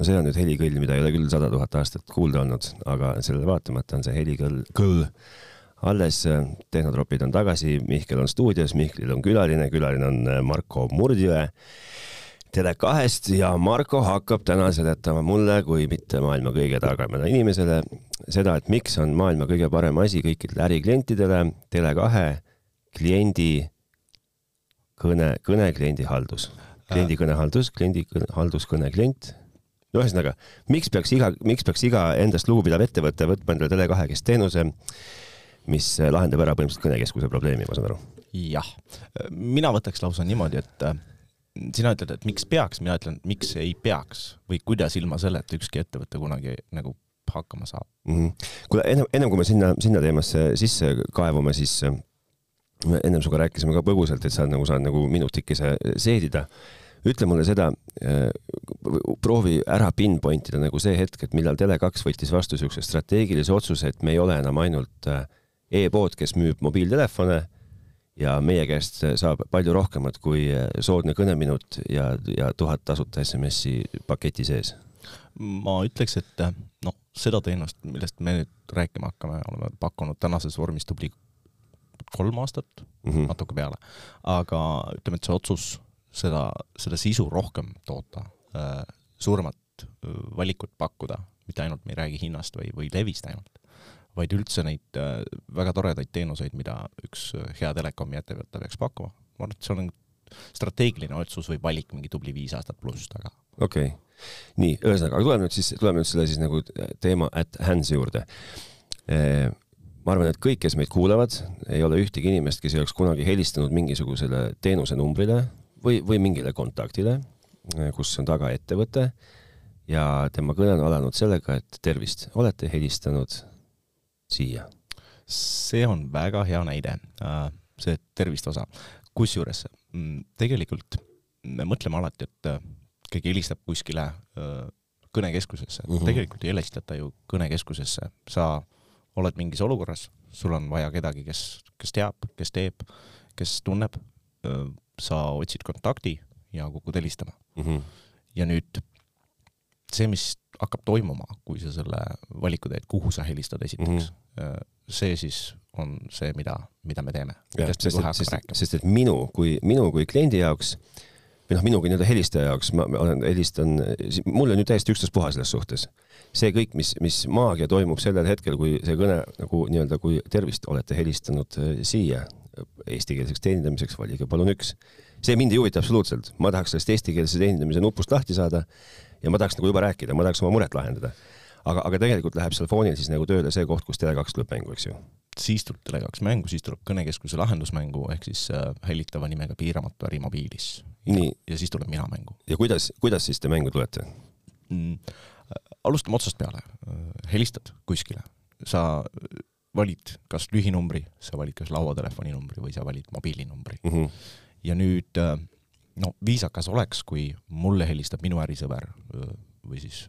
no see on nüüd helikõll, mida ei ole küll sada tuhat aastat kuulda olnud, aga sellele vaatamata on see helikõll, kõll alles. tehnotropid on tagasi, Mihkel on stuudios, Mihklil on külaline, külaline on äh, Marko Murdjõe Tele2-st ja Marko hakkab täna seletama mulle kui mitte maailma kõige targemale inimesele seda, et miks on maailma kõige parem asi kõikidele äriklientidele Tele2 kliendi kõne, kõne kliendi haldus. kliendi kõnehaldus, kliendi haldus, kõne klient. No ühesõnaga, miks peaks iga, miks peaks iga endast lugupidav ettevõte võtma endale Tele2 käest teenuse, mis lahendab ära põhimõtteliselt kõnekeskuse probleemi, ma saan aru? jah, mina võtaks lausa niimoodi, et äh, sina ütled, et miks peaks, mina ütlen, miks ei peaks või kuidas ilma selleta ükski ettevõte kunagi nagu hakkama saab mm. -hmm. kuule, ennem, ennem kui me sinna, sinna teemasse sisse kaevume, siis äh, me ennem sinuga rääkisime ka põgusalt, et sa nagu saad nagu minutikese seedida. Ütle mulle seda, äh, proovi ära pinpoint ida nagu see hetk, et millal Tele2 võttis vastu niisuguse strateegilise otsuse, et me ei ole enam ainult äh, e-pood, kes müüb mobiiltelefone ja meie käest saab palju rohkemat kui äh, soodne kõneminut ja, ja tuhat tasuta SMS-i paketi sees. ma ütleks, et noh, seda teenust, millest me nüüd rääkima hakkame, oleme pakkunud tänases vormis tubli kolm aastat mm, -hmm. natuke peale. aga ütleme, et see otsus seda, seda sisu rohkem toota äh,, suuremat äh, valikut pakkuda, mitte ainult me ei räägi hinnast või, või levist ainult, vaid üldse neid äh, väga toredaid teenuseid, mida üks hea telekomi ettevõte peaks pakkuma. ma arvan, et see on strateegiline otsus või valik mingi tubli viis aastat pluss taga. okei okay., nii, ühesõnaga, aga tuleme nüüd siis, tuleme nüüd selle siis nagu teema at hands juurde ma arvan, et kõik, kes meid kuulavad, ei ole ühtegi inimest, kes ei oleks kunagi helistanud mingisugusele teenusenumbrile või, või mingile kontaktile, kus on taga ettevõte ja tema kõne on alanud sellega, et tervist, olete helistanud siia. see on väga hea näide, äh, see tervist osa. kusjuures mm, tegelikult me mõtleme alati, et äh, keegi helistab kuskile äh, kõnekeskusesse mm, -hmm. tegelikult ei helistata ju kõnekeskusesse, sa oled mingis olukorras, sul on vaja kedagi, kes, kes teab, kes teeb, kes tunneb, sa otsid kontakti ja kukud helistama mm. -hmm. ja nüüd see, mis hakkab toimuma, kui sa selle valiku teed, kuhu sa helistad esiteks mm, -hmm. see siis on see, mida, mida me teeme. sest, sest, sest et minu kui, minu kui kliendi jaoks või noh, minu kui nii-öelda helistaja jaoks ma olen, helistan, mul on ju täiesti ükstaspuha selles suhtes see kõik, mis, mis maagia toimub sellel hetkel, kui see kõne nagu nii-öelda, kui tervist olete helistanud äh, siia eestikeelseks teenindamiseks, valige palun üks. see mind ei huvita absoluutselt, ma tahaks sellest eestikeelse teenindamise nupust lahti saada ja ma tahaks nagu juba rääkida, ma tahaks oma muret lahendada. aga, aga tegelikult läheb seal foonil siis nagu tööle see koht, kus Tele2 tuleb mängu, eks ju siis tuleb Tele2 mängu, siis tuleb kõnekeskuse lahendusmängu ehk siis äh, hellitava nimega piiramatu äri mobiilis. ja siis tuleb mina mängu. ja kuidas, kuidas siis te mängu tulete mm,? alustame otsast peale, helistad kuskile, sa valid kas lühinumbri, sa valid kas lauatelefoni numbri või sa valid mobiilinumbri mm. -hmm. ja nüüd no viisakas oleks, kui mulle helistab minu ärisõber või siis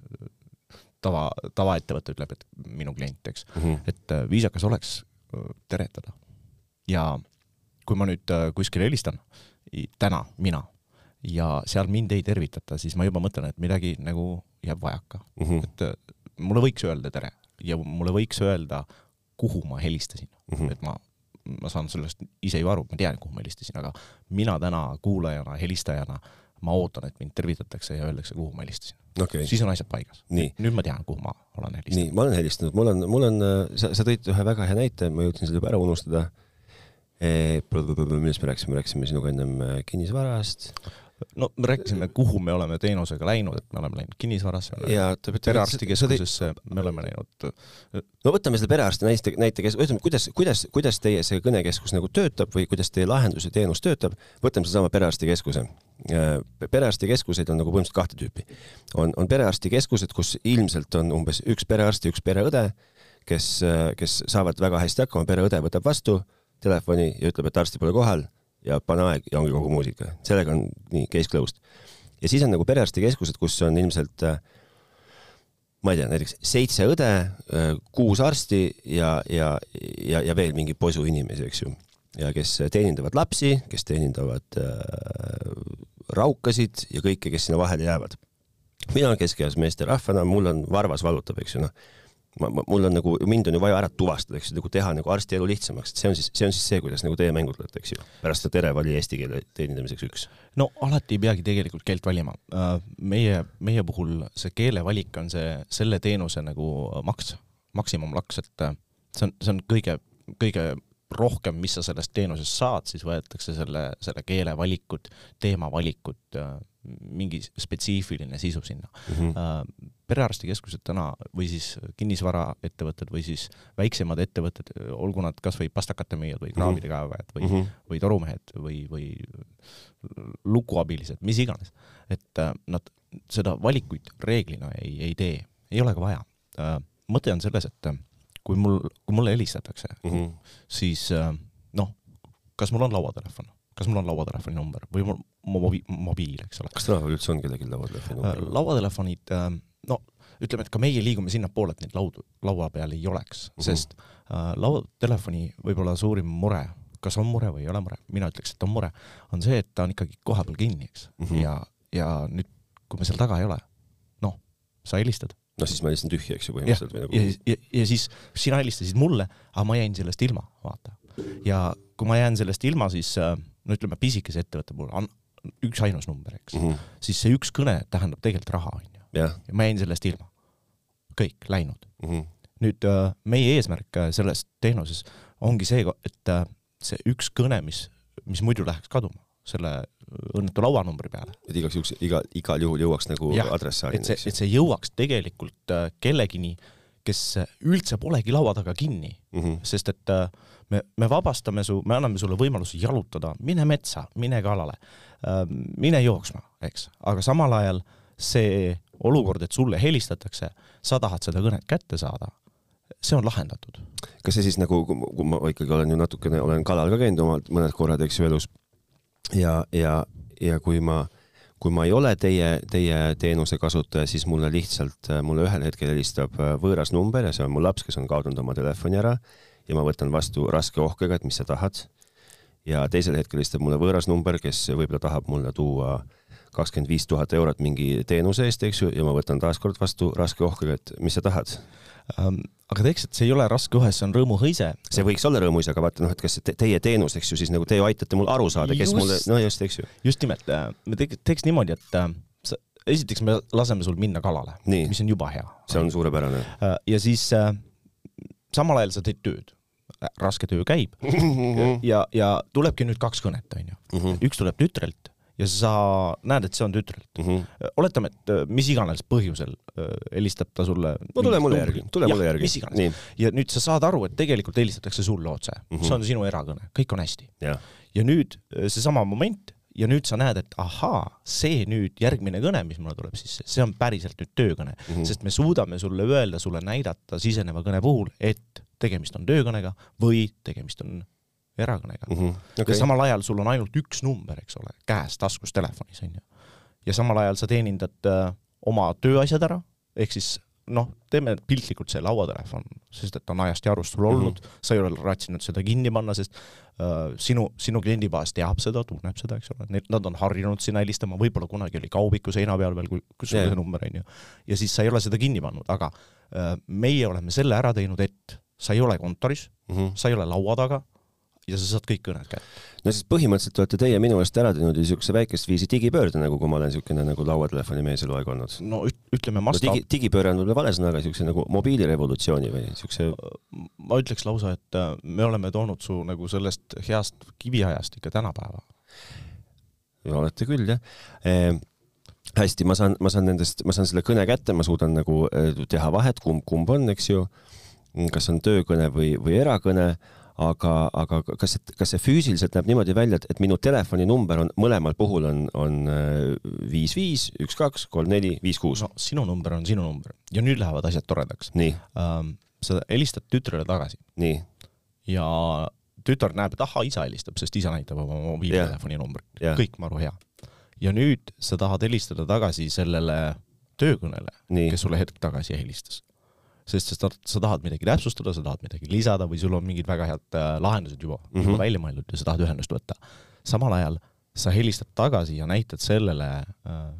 tava, tavaettevõte ütleb, et minu klient, eks mm, -hmm. et viisakas oleks teretada. ja kui ma nüüd kuskile helistan, täna mina, ja seal mind ei tervitata, siis ma juba mõtlen, et midagi nagu jääb vajaka mm. -hmm. et äh, mulle võiks öelda tere ja mulle võiks öelda, kuhu ma helistasin mm, -hmm. et ma, ma saan sellest ise ju aru, ma tean, kuhu ma helistasin, aga mina täna kuulajana, helistajana, ma ootan, et mind tervitatakse ja öeldakse, kuhu ma helistasin okay.. siis on asjad paigas. nüüd ma tean, kuhu ma olen helistanud. nii, ma olen helistanud, mul on, mul on, äh, sa, sa tõid ühe väga hea näite, ma jõudsin selle juba ära unustada e,. millest me rääkisime, rääkisime sinuga ennem äh, kinnisvarast no me rääkisime, kuhu me oleme teenusega läinud, et me oleme läinud kinnisvarasse, perearstikeskusesse, me oleme läinud. no võtame selle perearsti näite, näite, kes, ütleme, kuidas, kuidas, kuidas teie see kõnekeskus nagu töötab või kuidas teie lahendus ja teenus töötab, võtame sedasama perearstikeskuse. perearstikeskuseid on nagu põhimõtteliselt kahte tüüpi. on, on perearstikeskused, kus ilmselt on umbes üks perearst ja üks pereõde, kes, kes saavad väga hästi hakkama, pereõde võtab vastu telefoni ja ütleb, et arsti pole kohal ja pane aeg ja ongi kogu muusika. sellega on nii, case closed. ja siis on nagu perearstikeskused, kus on ilmselt äh, ma ei tea, näiteks seitse õde, äh, kuus arsti ja, ja, ja, ja veel mingi posu inimesi, eks ju. ja kes teenindavad lapsi, kes teenindavad äh, raukasid ja kõike, kes sinna vahele jäävad. mina olen keskeas meesterahvana, mul on varvas valutab, eks ju, noh ma, ma, mul on nagu, mind on ju vaja ära tuvastada, eks ju, nagu teha nagu arsti elu lihtsamaks, et see on siis, see on siis see, kuidas nagu teie mängu tulete, eks ju. pärast seda tere vali eesti keele teenindamiseks üks. no alati ei peagi tegelikult keelt valima. Äh, meie, meie puhul see keelevalik on see, selle teenuse nagu maks, maksimumlaks, et äh, see on, see on kõige, kõige rohkem, mis sa sellest teenusest saad, siis võetakse selle, selle keele valikud, teema valikud, äh, mingi spetsiifiline sisu sinna mm. -hmm. Perearstikeskused täna või siis kinnisvaraettevõtted või siis väiksemad ettevõtted, olgu nad kas või pastakate müüjad või kraavide mhm. kaevajad või mm, -hmm. või torumehed või, või lukuabilised, mis iganes, et äh, nad seda valikuid reeglina ei, ei tee, ei ole ka vaja. mõte on selles, et kui mul, kui mulle helistatakse mm, -hmm. siis noh, kas mul on lauatelefon kas mul on lauatelefoni number või mul mobi-, mobiil, eks ole. kas tänapäeval üldse on kellelgi lauatelefoni number? Äh, lauatelefonid, äh, no ütleme, et ka meie liigume sinnapoole, et neid laudu, laua peal ei oleks mm, -hmm. sest äh, lauatelefoni võib-olla suurim mure, kas on mure või ei ole mure, mina ütleks, et on mure, on see, et ta on ikkagi kohapeal kinni, eks mm, -hmm. ja, ja nüüd, kui me seal taga ei ole, noh, sa helistad. no siis ma helistan tühja, eks ju, põhimõtteliselt. ja, nagu... ja, ja, ja siis sina helistasid mulle, aga ma jäin sellest ilma, vaata. ja kui ma jään sellest ilma, siis äh, no ütleme, pisikese ettevõtte puhul on üksainus number, eks mm, -hmm. siis see üks kõne tähendab tegelikult raha, onju. Ja ma jäin sellest ilma. kõik, läinud mm. -hmm. nüüd äh, meie eesmärk äh, selles teenuses ongi see, et äh, see üks kõne, mis, mis muidu läheks kaduma, selle õnnetu lauanumbri peale. et igaks juhuks, iga, igal juhul jõuaks nagu adressaadini. et see, et see jõuaks tegelikult kellegini, kes üldse polegi laua taga kinni mm, -hmm. sest et äh, me, me vabastame su, me anname sulle võimaluse jalutada, mine metsa, mine kalale, ähm, mine jooksma, eks, aga samal ajal see olukord, et sulle helistatakse, sa tahad seda kõnet kätte saada, see on lahendatud. kas see siis nagu, kui ma ikkagi olen ju natukene, olen kalal ka käinud omalt mõned korrad, eks ju, elus ja, ja, ja kui ma, kui ma ei ole teie, teie teenuse kasutaja, siis mulle lihtsalt, mulle ühel hetkel helistab võõras number ja see on mu laps, kes on kaotanud oma telefoni ära ja ma võtan vastu raske ohkega, et mis sa tahad. ja teisel hetkel helistab mulle võõras number, kes võib-olla tahab mulle tuua kakskümmend viis tuhat eurot mingi teenuse eest, eks ju, ja ma võtan taaskord vastu raske ohkega, et mis sa tahad um, aga teeks, et see ei ole raske õhe, see on rõõmuhõise. see võiks olla rõõmuhõise, aga vaata noh, et kas te, teie teenus, eks ju, siis nagu te ju aitate mul aru saada, kes just, mulle, no just, eks ju. just nimelt, äh, me teeks, teeks niimoodi, et äh, sa, esiteks me laseme sul minna kalale, mis on juba hea. see on suurepärane. Äh, ja siis samal ajal sa teed tööd raske töö käib ja, ja tulebki nüüd kaks kõnet, onju. Mhm. üks tuleb tütrelt ja sa näed, et see on tütrelt mm. -hmm. oletame, et mis iganes põhjusel helistab ta sulle. no tule mulle järgi, tule mulle järgi. mis iganes. ja nüüd sa saad aru, et tegelikult helistatakse sulle otse mm, -hmm. see on sinu erakõne, kõik on hästi. ja nüüd seesama moment ja nüüd sa näed, et ahaa, see nüüd järgmine kõne, mis mulle tuleb sisse, see on päriselt nüüd töökõne mm, -hmm. sest me suudame sulle öelda, sulle näidata siseneva kõne puhul, et tegemist on töökõnega või tegemist on erakõnega mm. -hmm. Okay. ja samal ajal sul on ainult üks number, eks ole, käes, taskus, telefonis on ju. ja samal ajal sa teenindad äh, oma tööasjad ära, ehk siis noh, teeme piltlikult see lauatelefon, sest et on ajast ja arust sul olnud mm, -hmm. sa ei ole ratsinud seda kinni panna, sest äh, sinu, sinu kliendibaas teab seda, tunneb seda, eks ole, nad on harjunud sinna helistama, võib-olla kunagi oli kaubiku seina peal veel, kui, kus yeah. oli see number, on ju. ja siis sa ei ole seda kinni pannud, aga äh, meie oleme selle ära teinud, et sa ei ole kontoris mm, -hmm. sa ei ole laua taga ja sa saad kõik kõned kätte. no siis põhimõtteliselt olete teie minu eest ära teinud ju niisuguse väikest viisi digipöörde, nagu kui ma olen niisugune nagu lauatelefoni mees eluaeg olnud. no ütleme masta- no, digi, digipööre on võib-olla vale sõna, aga niisuguse nagu mobiilirevolutsiooni või niisuguse ma ütleks lausa, et äh, me oleme toonud su nagu sellest heast kiviajast ikka tänapäeva. olete küll, jah e hästi, ma saan, ma saan nendest, ma saan selle kõne kätte, ma suudan nagu äh, teha vahet, kumb, kumb on, eks ju kas on töökõne või, või erakõne, aga, aga kas, kas see füüsiliselt näeb niimoodi välja, et, et minu telefoninumber on mõlemal puhul on, on äh, viis, viis, üks, kaks, kolm, neli, viis, kuus? no sinu number on sinu number ja nüüd lähevad asjad toredaks. nii um,. sa helistad tütrele tagasi. nii. ja tütar näeb, et ahah, isa helistab, sest isa näitab oma mobiiltelefoni yeah. numbrit yeah., kõik maru hea. ja nüüd sa tahad helistada tagasi sellele töökõnele, kes sulle hetk tagasi helistas sest sa, sa tahad midagi täpsustada, sa tahad midagi lisada või sul on mingid väga head äh, lahendused juba mm, -hmm. juba välja mõeldud ja sa tahad ühendust võtta. samal ajal sa helistad tagasi ja näitad sellele äh,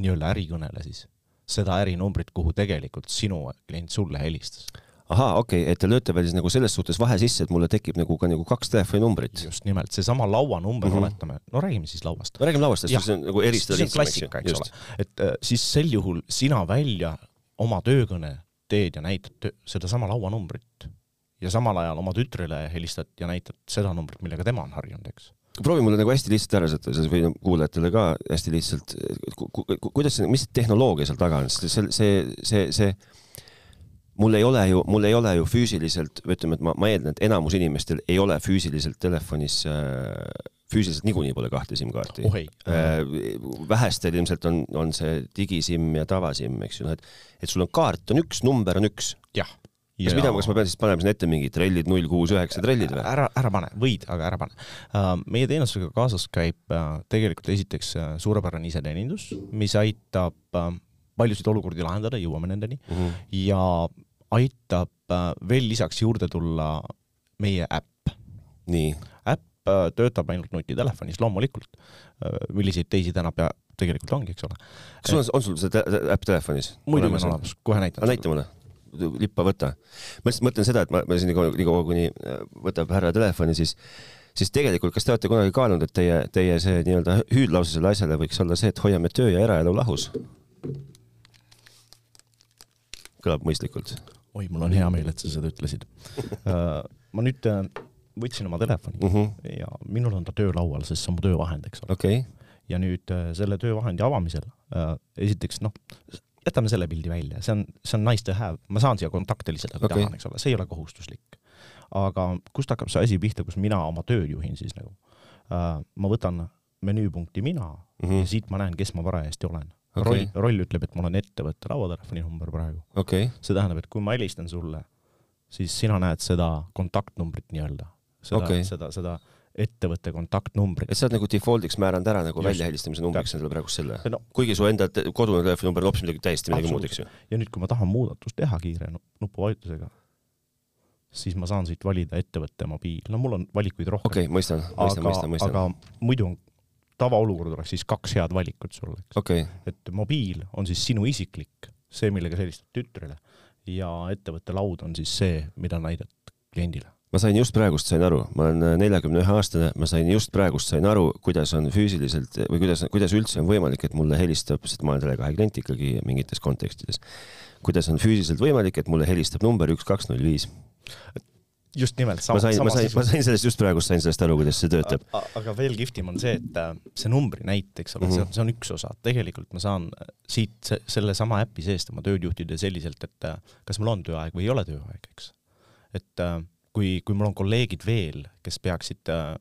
nii-öelda ärikõnele siis, seda ärinumbrit, kuhu tegelikult sinu klient sulle helistas. ahaa, okei okay,, et te lööte veel siis nagu selles suhtes vahe sisse, et mulle tekib nagu ka nagu kaks telefoninumbrit. just nimelt, seesama lauanumber mm, -hmm. oletame, no räägime siis lauast. no räägime lauast, sest see on nagu eristada lihtsam, eks ju. et äh, siis sel juhul sina välja oma töökõne teed ja näitad sedasama lauanumbrit. Ja samal ajal oma tütrele helistad ja näitad seda numbrit, millega tema on harjunud, eks. Proovi mulle nagu hästi lihtsalt ära sätta, või kuulajatele ka hästi lihtsalt ku,, ku, kuidas see, mis tehnoloogia seal taga on, sest see, see, see, see mul ei ole ju, mul ei ole ju füüsiliselt, ütleme, et ma, ma eeldan, et enamus inimestel ei ole füüsiliselt telefonis äh, füüsiliselt niikuinii pole kahte SIM-kaarti oh,. Äh, vähestel ilmselt on, on see digiSIM ja tavaSIM, eks ju, noh et, et sul on kaart on üks, number on üks. jah kas mida, kas ma pean siis panema sinna ette mingid trellid, null kuus üheksa trellid või? ära, ära pane, võid, aga ära pane uh,. meie teenusega kaasas käib uh, tegelikult esiteks suurepärane iseteenindus, mis aitab paljusid olukordi lahendada, jõuame nendeni mm, -hmm. ja aitab veel lisaks juurde tulla meie äpp. nii? Uh, töötab ainult nutitelefonis, loomulikult uh,. milliseid teisi täna pea, tegelikult ongi, eks ole. kas sul on, on sul see äpp telefonis? muidugi on olemas, kohe näitan. näita mulle lippa võta. ma lihtsalt mõtlen seda, et ma, ma siin nii kaua, kuni äh, võtab härra telefoni, siis, siis tegelikult, kas te olete kunagi kaalunud, et teie, teie see nii-öelda hüüdlause selle asjale võiks olla see, et hoiame töö ja eraelu lahus? kõlab mõistlikult. oi, mul on hea meel, et sa seda ütlesid ma nüüd võtsin oma telefoni mm -hmm. ja minul on ta töölaual, sest see on mu töövahend, eks ole okay. ja nüüd uh, selle töövahendi avamisel uh, esiteks noh, jätame selle pildi välja, see on, see on nice to have, ma saan siia kontakte lisada, kui okay. tahan, eks ole, see ei ole kohustuslik. aga kust hakkab see asi pihta, kus mina oma tööd juhin siis nagu uh,? ma võtan menüüpunkti mina mm -hmm. ja siit ma näen, kes ma parajasti olen okay.. roll, roll ütleb, et mul on ettevõtte lauatelefoni number praegu okay.. see tähendab, et kui ma helistan sulle, siis sina näed seda kontaktnumbrit nii-öelda, seda okay., seda, seda ettevõtte kontaktnumbrit. et sa oled nagu default'iks määranud ära nagu väljahelistamise numbriks endale praegu selle no,? kuigi su enda kodune telefoninumber on hoopis midagi täiesti midagi muud, eks ju? ja nüüd, kui ma tahan muudatust teha kiire nupuvajutusega, siis ma saan siit valida ettevõtte mobiil, no mul on valikuid rohkem. okei okay,, mõistan, mõistan, mõistan, mõistan. aga muidu on tavaolukord oleks siis kaks head valikut sul, eks okay.. et mobiil on siis sinu isiklik, see, millega sa helistad tütrele ja ettevõtte laud on siis see, mida näidad kliendile ma sain just praegust sain aru, ma olen neljakümne ühe aastane, ma sain just praegust sain aru, kuidas on füüsiliselt või kuidas, kuidas üldse on võimalik, et mulle helistab, sest ma olen Tele2 klient ikkagi mingites kontekstides. kuidas on füüsiliselt võimalik, et mulle helistab number üks, kaks, null, viis? just nimelt. ma sain, ma sain, ma sain sellest just praegust sain sellest aru, kuidas see töötab. aga veel kihvtim on see, et äh, see numbri näit, eks ole mm, -hmm. see on üks osa, tegelikult ma saan äh, siit sellesama äpi seest oma tööd juhtida selliselt, et äh, kas mul on tööaeg või ei ole tööaeg, eks. et kui, kui mul on kolleegid veel, kes peaksid äh,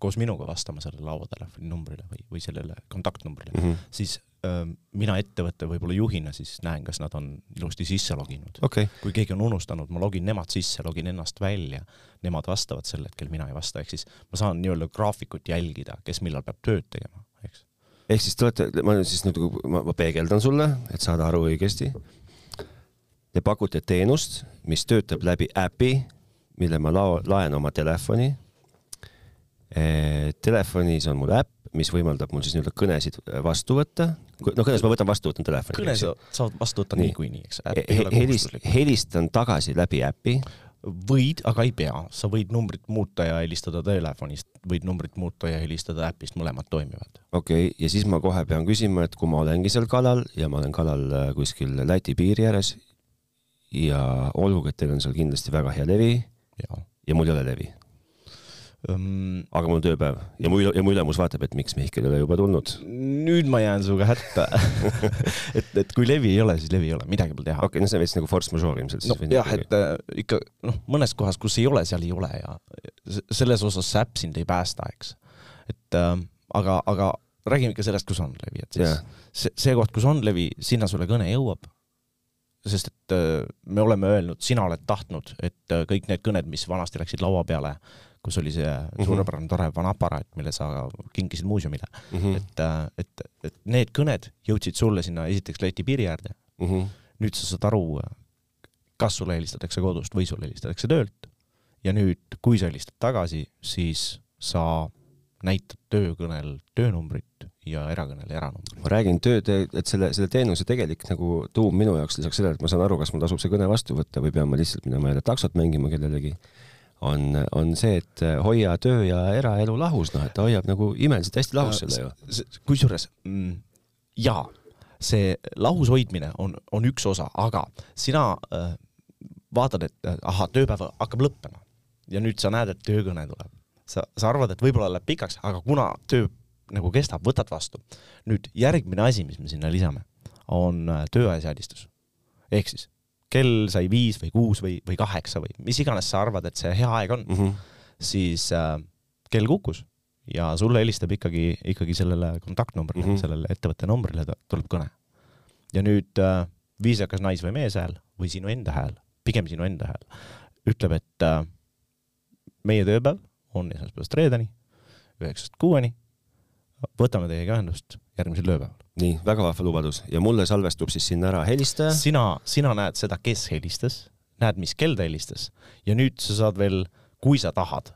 koos minuga vastama sellele lauatelefoni numbrile või, või sellele kontaktnumbrile mm, -hmm. siis äh, mina ettevõtte võib-olla juhina siis näen, kas nad on ilusti sisse loginud okay.. kui keegi on unustanud, ma login nemad sisse, login ennast välja, nemad vastavad sel hetkel, mina ei vasta, ehk siis ma saan nii-öelda graafikut jälgida, kes millal peab tööd tegema, eks. ehk siis te olete, ma nüüd siis nagu, ma, ma peegeldan sulle, et saada aru õigesti. Te pakute teenust, mis töötab läbi äpi mille ma lao-, laen oma telefoni eh,. Telefonis on mul äpp, mis võimaldab mul siis nii-öelda kõnesid vastu võtta. no kõnes ma võtan vastu, võtan telefoni. kõne sa saad vastu võtta niikuinii, eks. Helist, helistan tagasi läbi äpi. võid, aga ei pea, sa võid numbrit muuta ja helistada telefonist, võid numbrit muuta ja helistada äpist, mõlemad toimivad. okei okay,, ja siis ma kohe pean küsima, et kui ma olengi seal kalal ja ma olen kalal äh, kuskil Läti piiri ääres ja olgugi, et teil on seal kindlasti väga hea levi ja, ja mul ei ole levi um,. aga mul on tööpäev ja mu, ja mu ülemus vaatab, et miks Mihkel ei ole juba tulnud. nüüd ma jään sinuga hätta et, et kui levi ei ole, siis levi ei ole, midagi pole teha. okei okay,, no see on veits nagu force majeure ilmselt. no jah, et äh, ikka noh, mõnes kohas, kus ei ole, seal ei ole ja selles osas see äpp sind ei päästa, eks. et äh, aga, aga räägime ikka sellest, kus on levi, et siis yeah. see, see koht, kus on levi, sinna sulle kõne jõuab sest et äh, me oleme öelnud, sina oled tahtnud, et äh, kõik need kõned, mis vanasti läksid laua peale, kus oli see mm -hmm. suurepärane tore vana aparaat, mille sa kinkisid muuseumile mm, -hmm. et, äh, et, et need kõned jõudsid sulle sinna esiteks Läti piiri äärde mm. -hmm. nüüd sa saad aru, kas sulle helistatakse kodust või sulle helistatakse töölt. ja nüüd, kui sa helistad tagasi, siis sa näitad töökõnel töönumbrit ja erakõnele eranumbri. ma räägin tööd, et selle, selle teenuse tegelik nagu tuum minu jaoks lisaks sellele, et ma saan aru, kas mul tasub see kõne vastu võtta või pean ma lihtsalt minema jälle taksot mängima kellelegi, on, on see, et hoia töö ja eraelu lahus, noh, et ta hoiab nagu imeliselt hästi lahus selle ju. kusjuures mm, jaa, see lahus hoidmine on, on üks osa, aga sina äh, vaatad, et ahah, tööpäev hakkab lõppema ja nüüd sa näed, et töökõne tuleb. sa, sa arvad, et võib-olla läheb pikaks, aga kuna töö nagu kestab, võtad vastu. nüüd järgmine asi, mis me sinna lisame, on äh, tööaja seadistus. ehk siis kell sai viis või kuus või, või kaheksa või mis iganes sa arvad, et see hea aeg on mm, -hmm. siis äh, kell kukkus ja sulle helistab ikkagi, ikkagi sellele kontaktnumbrile mm, -hmm. sellele ettevõtte numbrile tuleb kõne. ja nüüd äh, viisakas nais- või meeshääl või sinu enda hääl, pigem sinu enda hääl, ütleb, et äh, meie tööpäev on esmaspäevast reedeni, üheksast kuueni võtame teiega ühendust järgmisel tööpäeval. nii, väga vahva lubadus ja mulle salvestub siis sinna ära helistaja. sina, sina näed seda, kes helistas, näed, mis kell ta helistas ja nüüd sa saad veel, kui sa tahad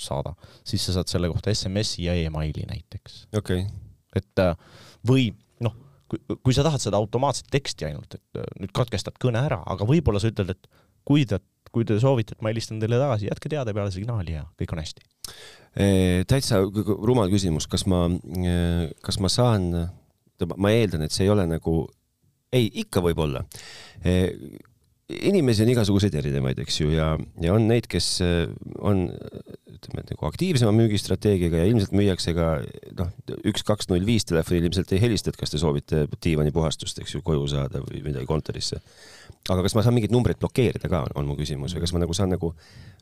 saada, siis sa saad selle kohta SMS-i ja emaili näiteks. okei okay.. et äh, või noh, kui, kui sa tahad seda automaatset teksti ainult, et äh, nüüd katkestad kõne ära, aga võib-olla sa ütled, et kui te, kui te soovite, et ma helistan teile tagasi, jätke teada peale signaali ja kõik on hästi täitsa rumal küsimus, kas ma, kas ma saan, ma eeldan, et see ei ole nagu, ei, ikka võib-olla. inimesi on igasuguseid erinevaid, eks ju, ja, ja on neid, kes on ütleme, et nagu aktiivsema müügistrateegiaga ja ilmselt müüakse ka noh, üks, kaks, null viis telefonil ilmselt ei helista, et kas te soovite diivanipuhastust, eks ju, koju saada või midagi kontorisse aga kas ma saan mingeid numbreid blokeerida ka, on mu küsimus, või kas ma nagu saan nagu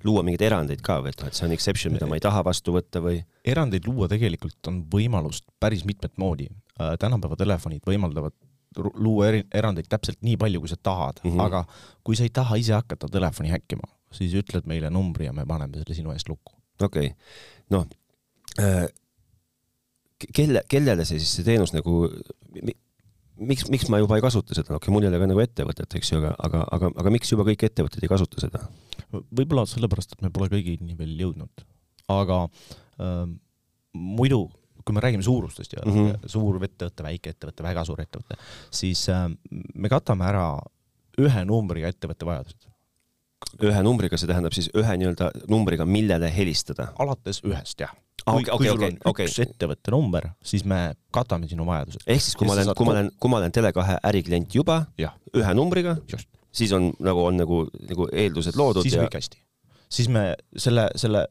luua mingeid erandeid ka või et noh, et see on exception, mida ma ei taha vastu võtta või? erandeid luua tegelikult on võimalust päris mitmet moodi. Äh, tänapäeva telefonid võimaldavad luua eri, erandeid täpselt nii palju, kui sa tahad mm, -hmm. aga kui sa ei taha ise hakata telefoni häkkima, siis ütled meile numbri ja me paneme selle sinu eest lukku. okei okay., noh äh, kelle, kellele see siis see teenus nagu, miks, miks ma juba ei kasuta seda, okei okay,, mul ei ole ka nagu ettevõtet, eks ju, aga, aga, aga, aga miks juba kõik ettevõtted ei kasuta seda? võib-olla sellepärast, et me pole kõigini veel jõudnud, aga äh, muidu kui me räägime suurustest ja mm -hmm. suur ettevõte, väike ettevõte, väga suur ettevõte, siis äh, me katame ära ühe numbriga ettevõtte vajadused. Ühe numbriga, see tähendab siis ühe nii-öelda numbriga, millele helistada? alates ühest, jah kui, okay, kui sul okay, on okay. üks ettevõtte number, siis me katame sinu vajadused. ehk siis, kui ma olen, kui ma olen, kui ma olen Tele2 äriklient juba ja. ühe numbriga, siis on nagu, on nagu, nagu eeldused loodud. siis ja... kõik hästi. siis me selle, selle,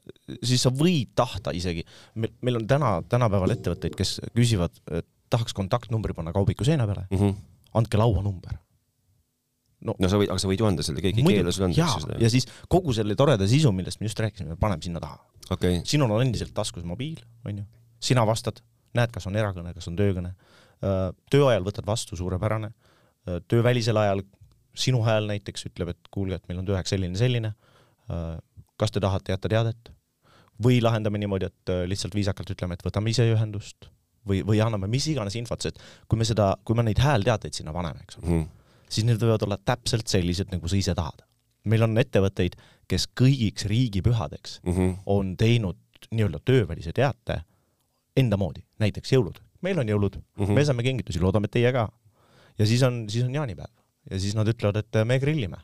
siis sa võid tahta isegi, meil on täna, tänapäeval ettevõtteid, kes küsivad, tahaks kontaktnumbri panna kaubiku seina peale mm, -hmm. andke lauanumber no, no sa võid, aga sa võid ju anda selle, keegi ei keela sulle anda seda. ja siis kogu selle toreda sisu, millest me just rääkisime, paneme sinna taha okay.. sinul on endiselt taskus mobiil, onju, sina vastad, näed, kas on erakõne, kas on töökõne. töö ajal võtad vastu, suurepärane. töövälisel ajal sinu hääl näiteks ütleb, et kuulge, et meil on tööaeg selline, selline. kas te tahate jätta teadet? või lahendame niimoodi, et lihtsalt viisakalt ütleme, et võtame ise ühendust või, või anname mis iganes infot, sest kui me seda, kui me neid häälteateid sinna paneme, eks ole mm. Siis need võivad olla täpselt sellised, nagu sa ise tahad. meil on ettevõtteid, kes kõigiks riigipühadeks mm -hmm. on teinud nii-öelda töövälise teate enda moodi, näiteks jõulud. meil on jõulud mm, -hmm. me saame kingitusi, loodame, et teie ka. ja siis on, siis on jaanipäev ja siis nad ütlevad, et me grillime.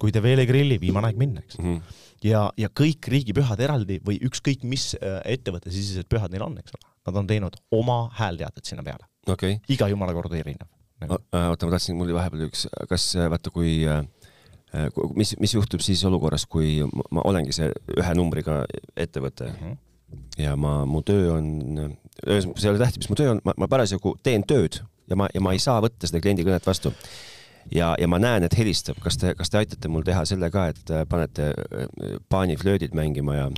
kui te veel ei grilli, viimane aeg minna, eks mm. -hmm. ja, ja kõik riigipühad eraldi või ükskõik mis äh, ettevõtte sisesed pühad neil on, eks ole, nad on teinud oma häälteated sinna peale okay.. iga jumala kord erinev nagu.. oota, ma tahtsin, mul oli vahepeal üks, kas vaata, kui äh, Äh, mis, mis juhtub siis olukorras, kui ma olengi see ühe numbriga ettevõte mm -hmm. ja ma, mu töö on, ühesõnaga, see ei ole tähtis, mis mu töö on, ma, ma parasjagu teen tööd ja ma, ja ma ei saa võtta seda kliendi kõnet vastu. ja, ja ma näen, et helistab, kas te, kas te aitate mul teha selle ka, et äh, panete paaniflöödid äh, mängima ja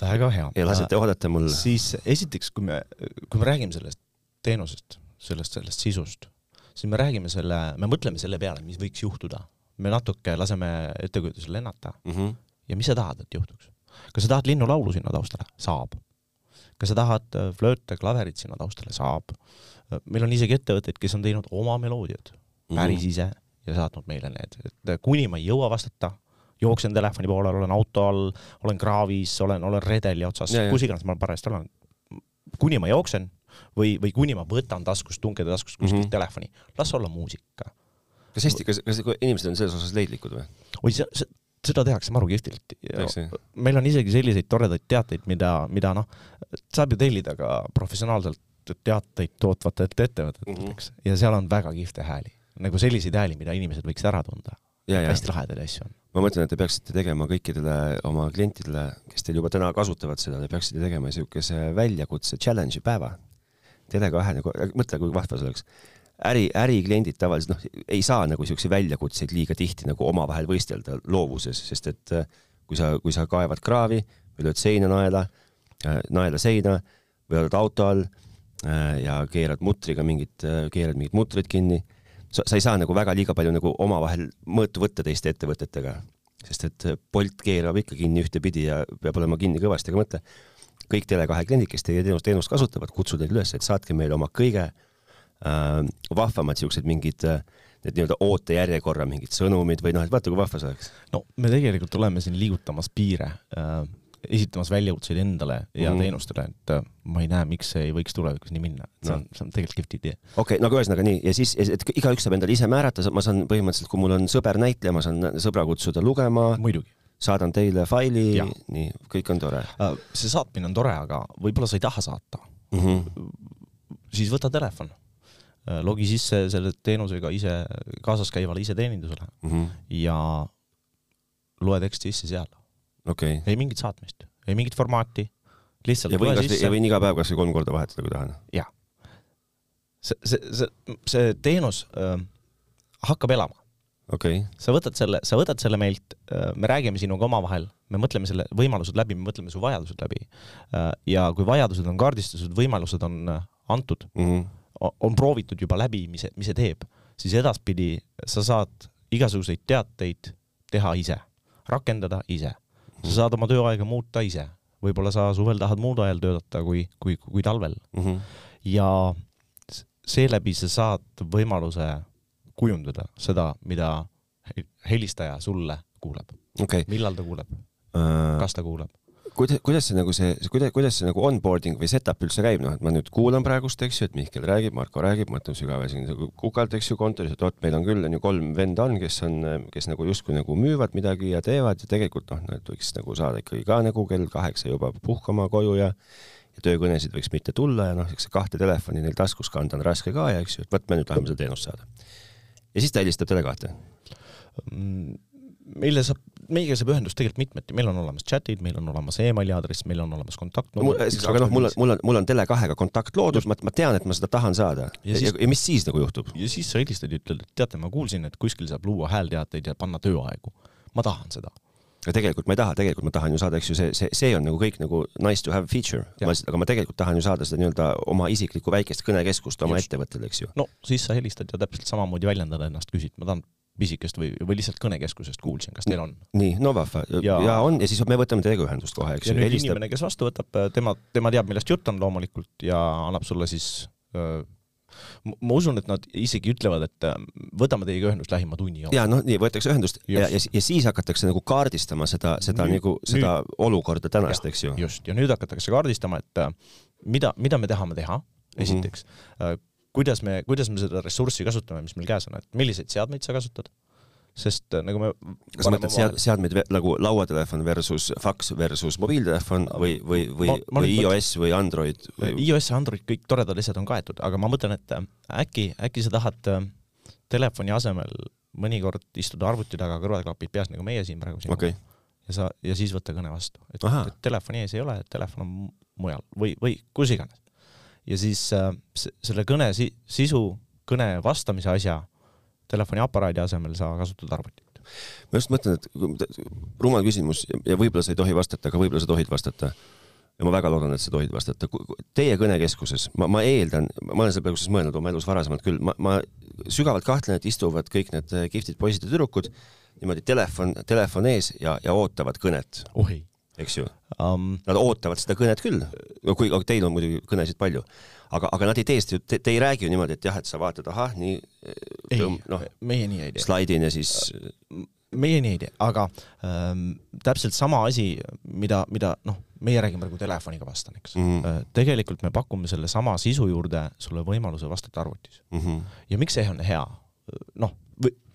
väga hea. ja lasete oodata mul. siis esiteks, kui me, kui me räägime sellest teenusest, sellest, sellest sisust, siis me räägime selle, me mõtleme selle peale, mis võiks juhtuda me natuke laseme ettekujutusel lennata mm. -hmm. ja mis sa tahad, et juhtuks? kas sa tahad linnulaulu sinna taustale? saab. kas sa tahad äh, flööte, klaverit sinna taustale? saab. meil on isegi ettevõtteid, kes on teinud oma meloodiad mm -hmm. päris ise ja saatnud meile need, et äh, kuni ma ei jõua vastata, jooksen telefoni poole, olen auto all, olen kraavis, olen, olen redeli otsas, kus iganes ma parajasti olen. kuni ma jooksen, või, või kuni ma võtan taskust, tungeda taskust kuskilt mm. -hmm. telefoni, las olla muusika. kas Eesti, kas, kas inimesed on selles osas leidlikud või? oi, see, see, seda tehakse maru kihvtilt. Meil on isegi selliseid toredaid teateid, mida, mida noh, saab ju tellida ka professionaalselt teateid tootvatelt ettevõtetelt, Mhm. eks, ja seal on väga kihvte hääli. nagu selliseid hääli, mida inimesed võiksid ära tunda. hästi lahedaid asju on. ma mõtlen, et te peaksite tegema kõikidele oma klientidele, kes teil juba täna kasutavad seda, te peaksite tegema niisuguse väljakutse challenge'i päeva. Tele2 nagu, mõtle, kui vahva see oleks. äri, ärikliendid tavaliselt noh, ei saa nagu niisuguseid väljakutseid liiga tihti nagu omavahel võistelda loovuses, sest et äh, kui sa, kui sa kaevad kraavi või lööd seina naela, naela seina või oled auto all äh, ja keerad mutriga mingit, keerad mingit mutrit kinni, sa, sa ei saa nagu väga liiga palju nagu omavahel mõõtu võtta teiste ettevõtetega, sest et Bolt keerab ikka kinni ühtepidi ja peab olema kinni kõvasti, aga mõtle, kõik Tele2 kliendid, kes teie teenust, teenust kasutavad, kutsun teid üles, et saatke meile oma kõige äh, vahvamad siuksed mingid äh, need nii-öelda ootejärjekorra mingid sõnumid või noh, et vaata, kui vahva see oleks. no me tegelikult oleme siin liigutamas piire äh,, esitamas väljakutseid endale ja mm. teenustele, et äh, ma ei näe, miks see ei võiks tulevikus nii minna, see on, see on tegelikult kihvt idee. okei okay,, no aga ühesõnaga nii ja siis, et igaüks saab endale ise määrata, ma saan põhimõtteliselt, kui mul on sõber näitleja, ma saan sõbra kutsuda lugema, muidugi saadan teile faili Jah., nii, kõik on tore äh,. see saatmine on tore, aga võib-olla sa ei taha saata, mm. -hmm. siis võta telefon, logi sisse selle teenusega ise kaasas käivale iseteenindusele Mm -hmm. ja loe tekst sisse seal, okei okay., ei mingit saatmist, ei mingit formaati, lihtsalt ja võin loe kas, ja sisse, võin iga päev kasvõi kolm korda vahetada, kui tahan. see, see, see, see teenus äh, hakkab elama. okay., sa võtad selle, sa võtad selle meilt, me räägime sinuga omavahel, me mõtleme selle võimalused läbi, me mõtleme su vajadused läbi. ja kui vajadused on kaardistatud, võimalused on äh, antud, mm -hmm. on proovitud juba läbi, mis mis see teeb, siis edaspidi sa saad igasuguseid teateid teha ise, rakendada ise. sa saad oma tööaega muuta ise, võib-olla sa suvel tahad muud ajal töötada kui, kui, kui talvel Mm -hmm. ja seeläbi sa saad võimaluse kujundada seda, mida he- helistaja sulle kuuleb, okei millal ta kuuleb, okay., kas ta kuuleb. kuidas, kuidas see nagu see, kuidas, kuidas see nagu onboarding või setup üldse käib, noh, et ma nüüd kuulan praegust, eks ju, et Mihkel räägib, Marko räägib, mõtlen sügava siin nagu kukalt, eks ju, kontoris, et vot meil on küll on ju kolm venda on, kes on, kes nagu justkui nagu müüvad midagi ja teevad ja tegelikult noh, nad võiks nagu saada ikkagi ka nagu kell kaheksa juba puhkama koju ja ja töökõnesid võiks mitte tulla ja noh, eks kahte telefoni neil taskus kanda on raske ka ja eks ju, et vot me nüüd tahame seda teenust saada. Ja siis ta helistab Tele2. meile saab, meiega saab ühendust tegelikult mitmeti, meil on olemas chat'id, meil on olemas emaili aadress, meil on olemas kontaktnumber. aga noh, mul on, mul on, mul on Tele2-ga kontakt loodud, ma, ma tean, et ma seda tahan saada. Ja ja, siis- ja, ja mis siis nagu juhtub? ja siis sa helistad ja ütled, et teate, ma kuulsin, et kuskil saab luua häälteateid ja panna tööaegu. ma tahan seda. Aga tegelikult ma ei taha, tegelikult ma tahan ju saada, eks ju, see, see, see on nagu kõik nagu nice to have feature, aga ma tegelikult tahan ju saada seda nii-öelda oma isiklikku väikest kõnekeskust oma ettevõttele, eks ju. no siis sa helistad ja täpselt samamoodi väljendad ennast, küsid, ma tahan pisikest või, või lihtsalt kõnekeskusest kuulsin, kas teil on? nii, no vahva ja, Ja- ja on ja siis me võtame teiega ühendust kohe, eks ja ju, nüüd helistab. inimene, kes vastu võtab, tema, tema teab, millest jutt on loomulikult ja annab sulle siis öö, ma usun, et nad isegi ütlevad, et öö, võtame teiega ühendust lähima tunni jooksul. ja noh, nii võetakse ühendust ja, Just. ja, ja siis hakatakse nagu kaardistama seda, seda Nüüd- nagu seda olukorda tänast, eks ju. just, ja nüüd hakatakse kaardistama, et öö, mida, mida me tahame teha, esiteks mm, -hmm. kuidas me, kuidas me seda ressurssi kasutame, mis meil käes on, et milliseid seadmeid sa kasutad, sest öö, nagu me kas sa mõtled sead-, seadmeid nagu lauatelefon versus faks versus mobiiltelefon või, või, või või iOS või Android või iOS ja Android, kõik toredad asjad on kaetud, aga ma mõtlen, et äh, äkki, äkki sa tahad äh, telefoni asemel mõnikord istuda arvuti taga, kõrvaklapid peas, nagu meie siin praegu okei okay., ja sa, ja siis võtta kõne vastu. et, telefoni ees ei ole, telefon on mu- mujal või, või kus iganes. ja siis äh, se- selle kõne si sisu, kõne vastamise asja telefoniaparaadi asemel sa kasutad arvutit. ma just mõtlen, et rumal küsimus ja- võib-olla sa ei tohi vastata, aga võib-olla sa tohid vastata. ja ma väga loodan, et sa tohid vastata. Teie kõnekeskuses, ma, ma eeldan, ma olen selle peale kusjuures mõelnud oma elus varasemalt küll, ma, ma sügavalt kahtlen, et istuvad kõik need äh, kihvtid poisid ja tüdrukud niimoodi telefon, telefon ees ja, ja ootavad kõnet, eks ju. um,. Nad ootavad seda kõnet küll, kui aga teil on muidugi kõnesid palju, aga, aga nad ei tee seda ju, te, ei räägi ju niimoodi, et jah, et sa vaatad, ahah, nii ei noh, meie nii ei tee. slaidin ja siis meieni ei tee, aga ähm, täpselt sama asi, mida, mida noh, meie räägime praegu telefoniga vastan, eks mm. -hmm. tegelikult me pakume sellesama sisu juurde sulle võimaluse vastata arvutis mm. -hmm. ja miks see on hea? noh,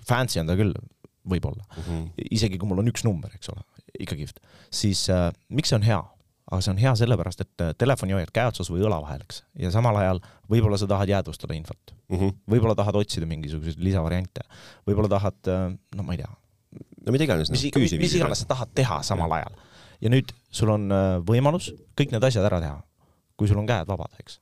fancy on ta küll, võib-olla mm. -hmm. isegi kui mul on üks number, eks ole, ikkagi, siis äh, miks see on hea? Aga see on hea sellepärast, et äh, telefoni hoiad käe otsas või õla vahel, eks, ja samal ajal võib-olla sa tahad jäädvustada infot mm -hmm.. võib-olla tahad otsida mingisuguseid lisavariante, võib-olla tahad, äh, no ma ei tea. no mida iganes. mis, mis, mis iganes sa tahad teha samal ja. ajal. ja nüüd sul on äh, võimalus kõik need asjad ära teha, kui sul on käed vabad, eks.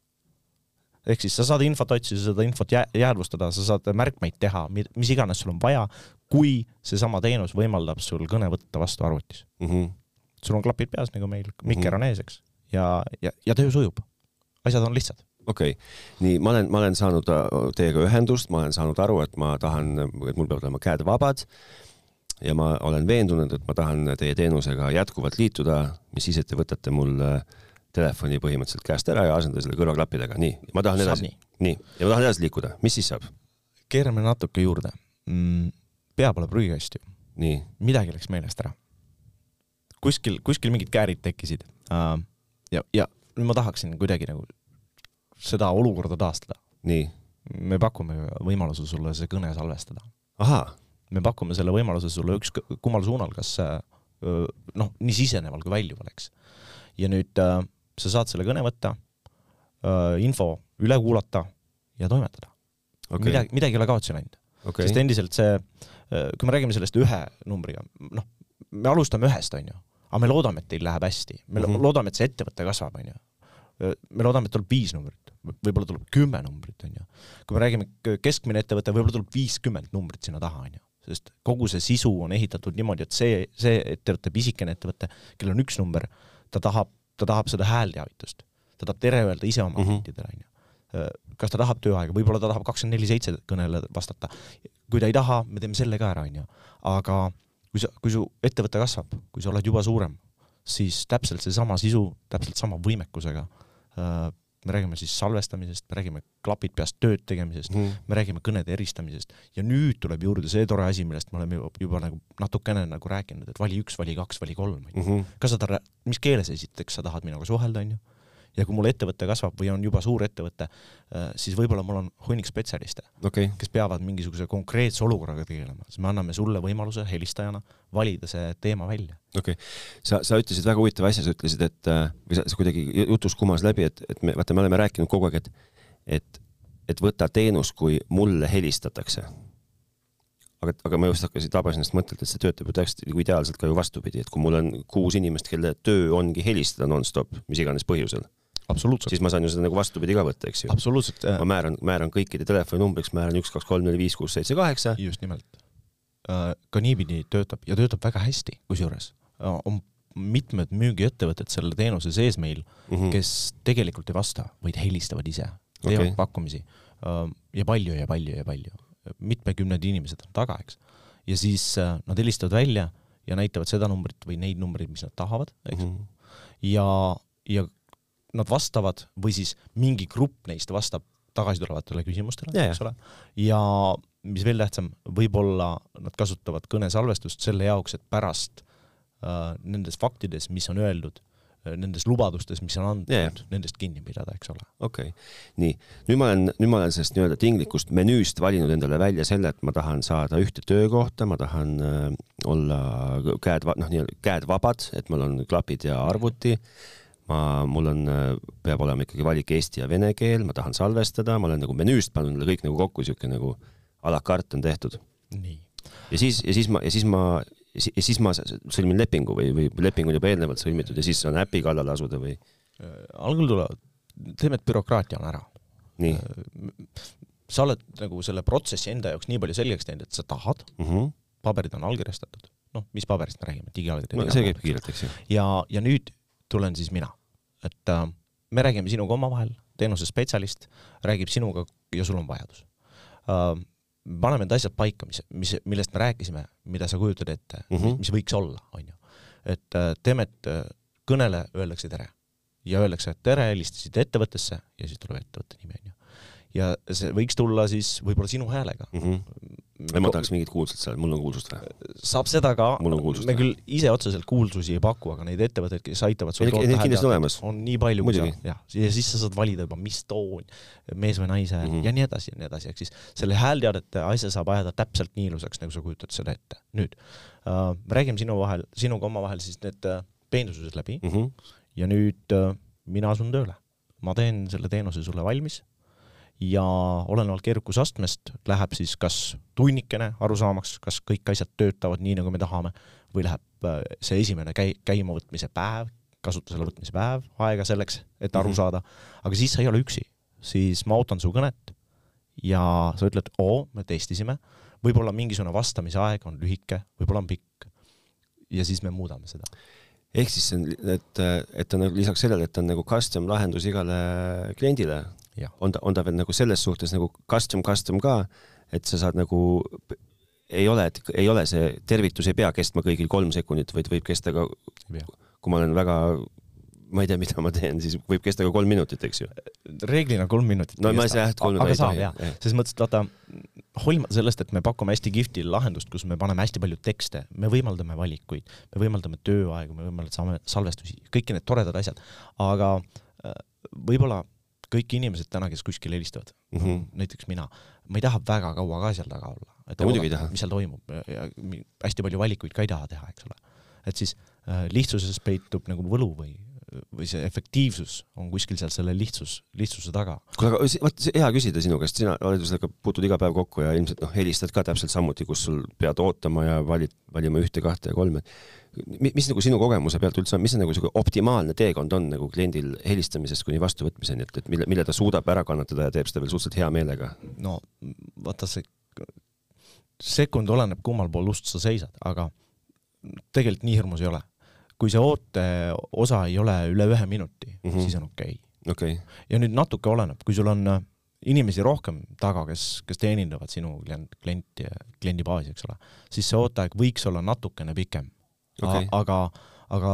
ehk siis sa saad infot otsida, saad infot jää, jäädvustada, sa saad märkmeid teha, mis iganes sul on vaja, kui seesama teenus võimaldab sul kõne võtta vastu arvutis mm. -hmm sul on klapid peas nagu meil, mikker on ees, eks, ja, ja, ja töö sujub. asjad on lihtsad okei okay., nii ma olen, ma olen saanud äh, teiega ühendust, ma olen saanud aru, et ma tahan, et mul peavad olema käed vabad ja ma olen veendunud, et ma tahan teie teenusega jätkuvalt liituda, mis siis, et te võtate mul äh, telefoni põhimõtteliselt käest ära ja asendada selle kõrvaklappidega, nii, ma tahan edasi, nii. nii, ja ma tahan edasi liikuda, mis siis saab? keerame natuke juurde mm,. pea pole prügikast ju. midagi läks meelest ära kuskil, kuskil mingid käärid tekkisid uh,. ja, ja nüüd ma tahaksin kuidagi nagu seda olukorda taastada. nii? me pakume võimaluse sulle see kõne salvestada. ahaa. me pakume selle võimaluse sulle üks kummal suunal, kas noh, nii siseneval kui väljuval, eks. ja nüüd uh, sa saad selle kõne võtta uh,, info üle kuulata ja toimetada okay.. midagi, midagi ei ole kaotsi läinud okay.. sest endiselt see, kui me räägime sellest ühe numbriga, noh, me alustame ühest, on ju aga me loodame, et teil läheb hästi, me mm -hmm. loodame, et see ettevõte kasvab, onju. me loodame, et tuleb viis numbrit, võib-olla tuleb kümme numbrit, onju. kui me räägime keskmine ettevõte, võib-olla tuleb viiskümmend numbrit sinna taha, onju sest kogu see sisu on ehitatud niimoodi, et see, see ettevõte, pisikene ettevõte, kellel on üks number, ta tahab, ta tahab seda häälteavitust. ta tahab tere öelda ise oma klientidele mm, onju -hmm. kas ta tahab tööaega, võib-olla ta tahab kakskümmend neli seitse kõnele vastata. kui ta ei taha, me teeme selle ka ära, onju. aga kui sa, kui su ettevõte kasvab, kui sa oled juba suurem, siis täpselt seesama sisu, täpselt sama võimekusega äh, me räägime siis salvestamisest, me räägime klapid peast tööd tegemisest mm., me räägime kõnede eristamisest ja nüüd tuleb juurde see tore asi, millest me oleme juba, juba nagu natukene nagu rääkinud, et vali üks, vali kaks, vali kolm, onju. Mhm. kas sa tahad, mis keeles esiteks sa tahad minuga suhelda, onju ja kui mul ettevõte kasvab või on juba suur ettevõte, äh, siis võib-olla mul on hunnik spetsialiste okay., kes peavad mingisuguse konkreetse olukorraga tegelema, siis me anname sulle võimaluse helistajana valida see teema välja. okei okay., sa, sa ütlesid väga huvitava asja, sa ütlesid, et äh, või sa, sa kuidagi jutus kumas läbi, et, et me, vaata, me oleme rääkinud kogu aeg, et, et, et võta teenus, kui mulle helistatakse aga, aga ma just hakkasin, tabasin ennast mõttelt, et see töötab ju täiesti nagu ideaalselt ka ju vastupidi, et kui mul on kuus inimest, kelle töö ongi helistada nonstop, mis iganes põhjusel, siis ma saan ju seda nagu vastupidi ka võtta, eks ju. absoluutselt. ma määran, määran kõikide telefoninumbriks, määran üks, kaks, kolm, neli, viis, kuus, seitse, kaheksa. just nimelt. Äh, ka niipidi töötab ja töötab väga hästi, kusjuures äh, on mitmed müügiettevõtted selle teenuse sees meil mm, -hmm. kes tegelikult ei vasta, vaid helistavad ise, teevad okay. pakkumisi äh, ja palju ja palju ja palju, mitmekümned inimesed on taga, eks. ja siis nad helistavad välja ja näitavad seda numbrit või neid numbreid, mis nad tahavad, eks mm. -hmm. ja, ja nad vastavad või siis mingi grupp neist vastab tagasitulevatele küsimustele, eks ole, ja mis veel tähtsam, võib-olla nad kasutavad kõnesalvestust selle jaoks, et pärast äh, nendes faktides, mis on öeldud äh,, nendes lubadustes, mis on antud yeah., nendest kinni pidada, eks ole. okei okay., nii, nüüd ma olen, nüüd ma olen sellest nii-öelda tinglikust menüüst valinud endale välja selle, et ma tahan saada ühte töökohta, ma tahan äh, olla käed, noh, nii-öelda käed vabad, et mul on klapid ja arvuti mm ma, mul on, peab olema ikkagi valik eesti ja vene keel, ma tahan salvestada, ma olen nagu menüüst pannud neile kõik nagu kokku, siuke nagu a la carte on tehtud. ja siis, ja siis ma, ja siis ma, ja siis ma sõlmin lepingu või, või leping on juba eelnevalt sõlmitud ja siis saan äpi kallale asuda või? Äh, algul tulevad, teeme, et bürokraatia on ära. nii. Äh, sa oled nagu selle protsessi enda jaoks nii palju selgeks teinud, et sa tahad mm, -hmm. paberid on allkirjastatud, noh, mis paberist me räägime, digiallkiri no,. see käib kiirelt, eks ju. ja, ja nüüd tulen siis mina et äh, me räägime sinuga omavahel, teenuse spetsialist räägib sinuga ja sul on vajadus äh,. paneme need asjad paika, mis, mis, millest me rääkisime, mida sa kujutad ette mm, -hmm. mis võiks olla, onju. et äh, teeme, et äh, kõnele öeldakse tere ja öeldakse, et tere, helistasid ettevõttesse ja siis tuleb ettevõtte nimi, onju. ja see võiks tulla siis võib-olla sinu häälega mm. -hmm. Ja ma tahaks mingit kuulsust seal, mul on kuulsust või? saab seda ka, me küll ise otseselt kuulsusi ei paku, aga neid ettevõtteid, kes aitavad sul toota häält, on nii palju, kui sa, jah, ja siis sa saad valida juba, mis toon, mees või naise mm -hmm. ja nii edasi ja nii edasi, ehk siis selle häälteadete asja saab ajada täpselt nii ilusaks, nagu sa kujutad seda ette. nüüd äh, räägime sinu vahel, sinuga omavahel siis need äh, peensused läbi mm -hmm. ja nüüd äh, mina asun tööle. ma teen selle teenuse sulle valmis ja olenevalt keerukusastmest läheb siis kas tunnikene arusaamaks, kas kõik asjad töötavad nii, nagu me tahame, või läheb äh, see esimene käi-, käimavõtmise päev, kasutusele võtmise päev aega selleks, et aru mhm. saada, aga siis sa ei ole üksi, siis ma ootan su kõnet ja sa ütled, oo, me testisime, võib-olla mingisugune vastamise aeg on lühike, võib-olla on pikk. ja siis me muudame seda ehk siis see on, et, et on nagu lisaks sellele, et on nagu custom lahendus igale kliendile, on ta, on ta veel nagu selles suhtes nagu custom, custom ka, et sa saad nagu, ei ole, et ei ole see tervitus ei pea kestma kõigil kolm sekundit, vaid võib kesta ka, kui ma olen väga ma ei tea, mida ma teen, siis võib kesta ka kolm minutit, eks ju. reeglina kolm minutit. no ma ei saa jah, et kolm aga saab jah, selles mõttes, et vaata, hoolimata sellest, et me pakume hästi kihvti lahendust, kus me paneme hästi palju tekste, me võimaldame valikuid, me võimaldame tööaegu, me võimaldame salvestusi, kõiki need toredad asjad, aga äh, võib-olla kõik inimesed täna, kes kuskil helistavad mm, -hmm. näiteks mina, ma ei taha väga kaua ka seal taga olla. et oodata, mis seal toimub ja, ja hästi palju valikuid ka ei taha teha, eks ole. et siis äh, lihtsuses peitub nagu võlu või või see efektiivsus on kuskil seal selle lihtsus, lihtsuse taga. kuule, aga vot hea küsida sinu käest, sina oled ju sellega, puutud iga päev kokku ja ilmselt noh, helistad ka täpselt samuti, kus sul pead ootama ja valid, valima ühte, kahte ja kolme. Mis, mis nagu sinu kogemuse pealt üldse on, mis see nagu sihuke optimaalne teekond on nagu kliendil helistamisest kuni vastuvõtmiseni, et, et mille, mille ta suudab ära kannatada ja teeb seda veel suhteliselt hea meelega? no vaata see sekund oleneb, kummal pool ust sa seisad, aga tegelikult nii hirmus ei ole kui see ooteosa ei ole üle ühe minuti mm, -hmm. siis on okei okay. okay.. ja nüüd natuke oleneb, kui sul on äh, inimesi rohkem taga, kes, kes teenindavad sinu klient, klienti, kliendibaasi, eks ole, siis see ooteaeg võiks olla natukene pikem okay.. aga, aga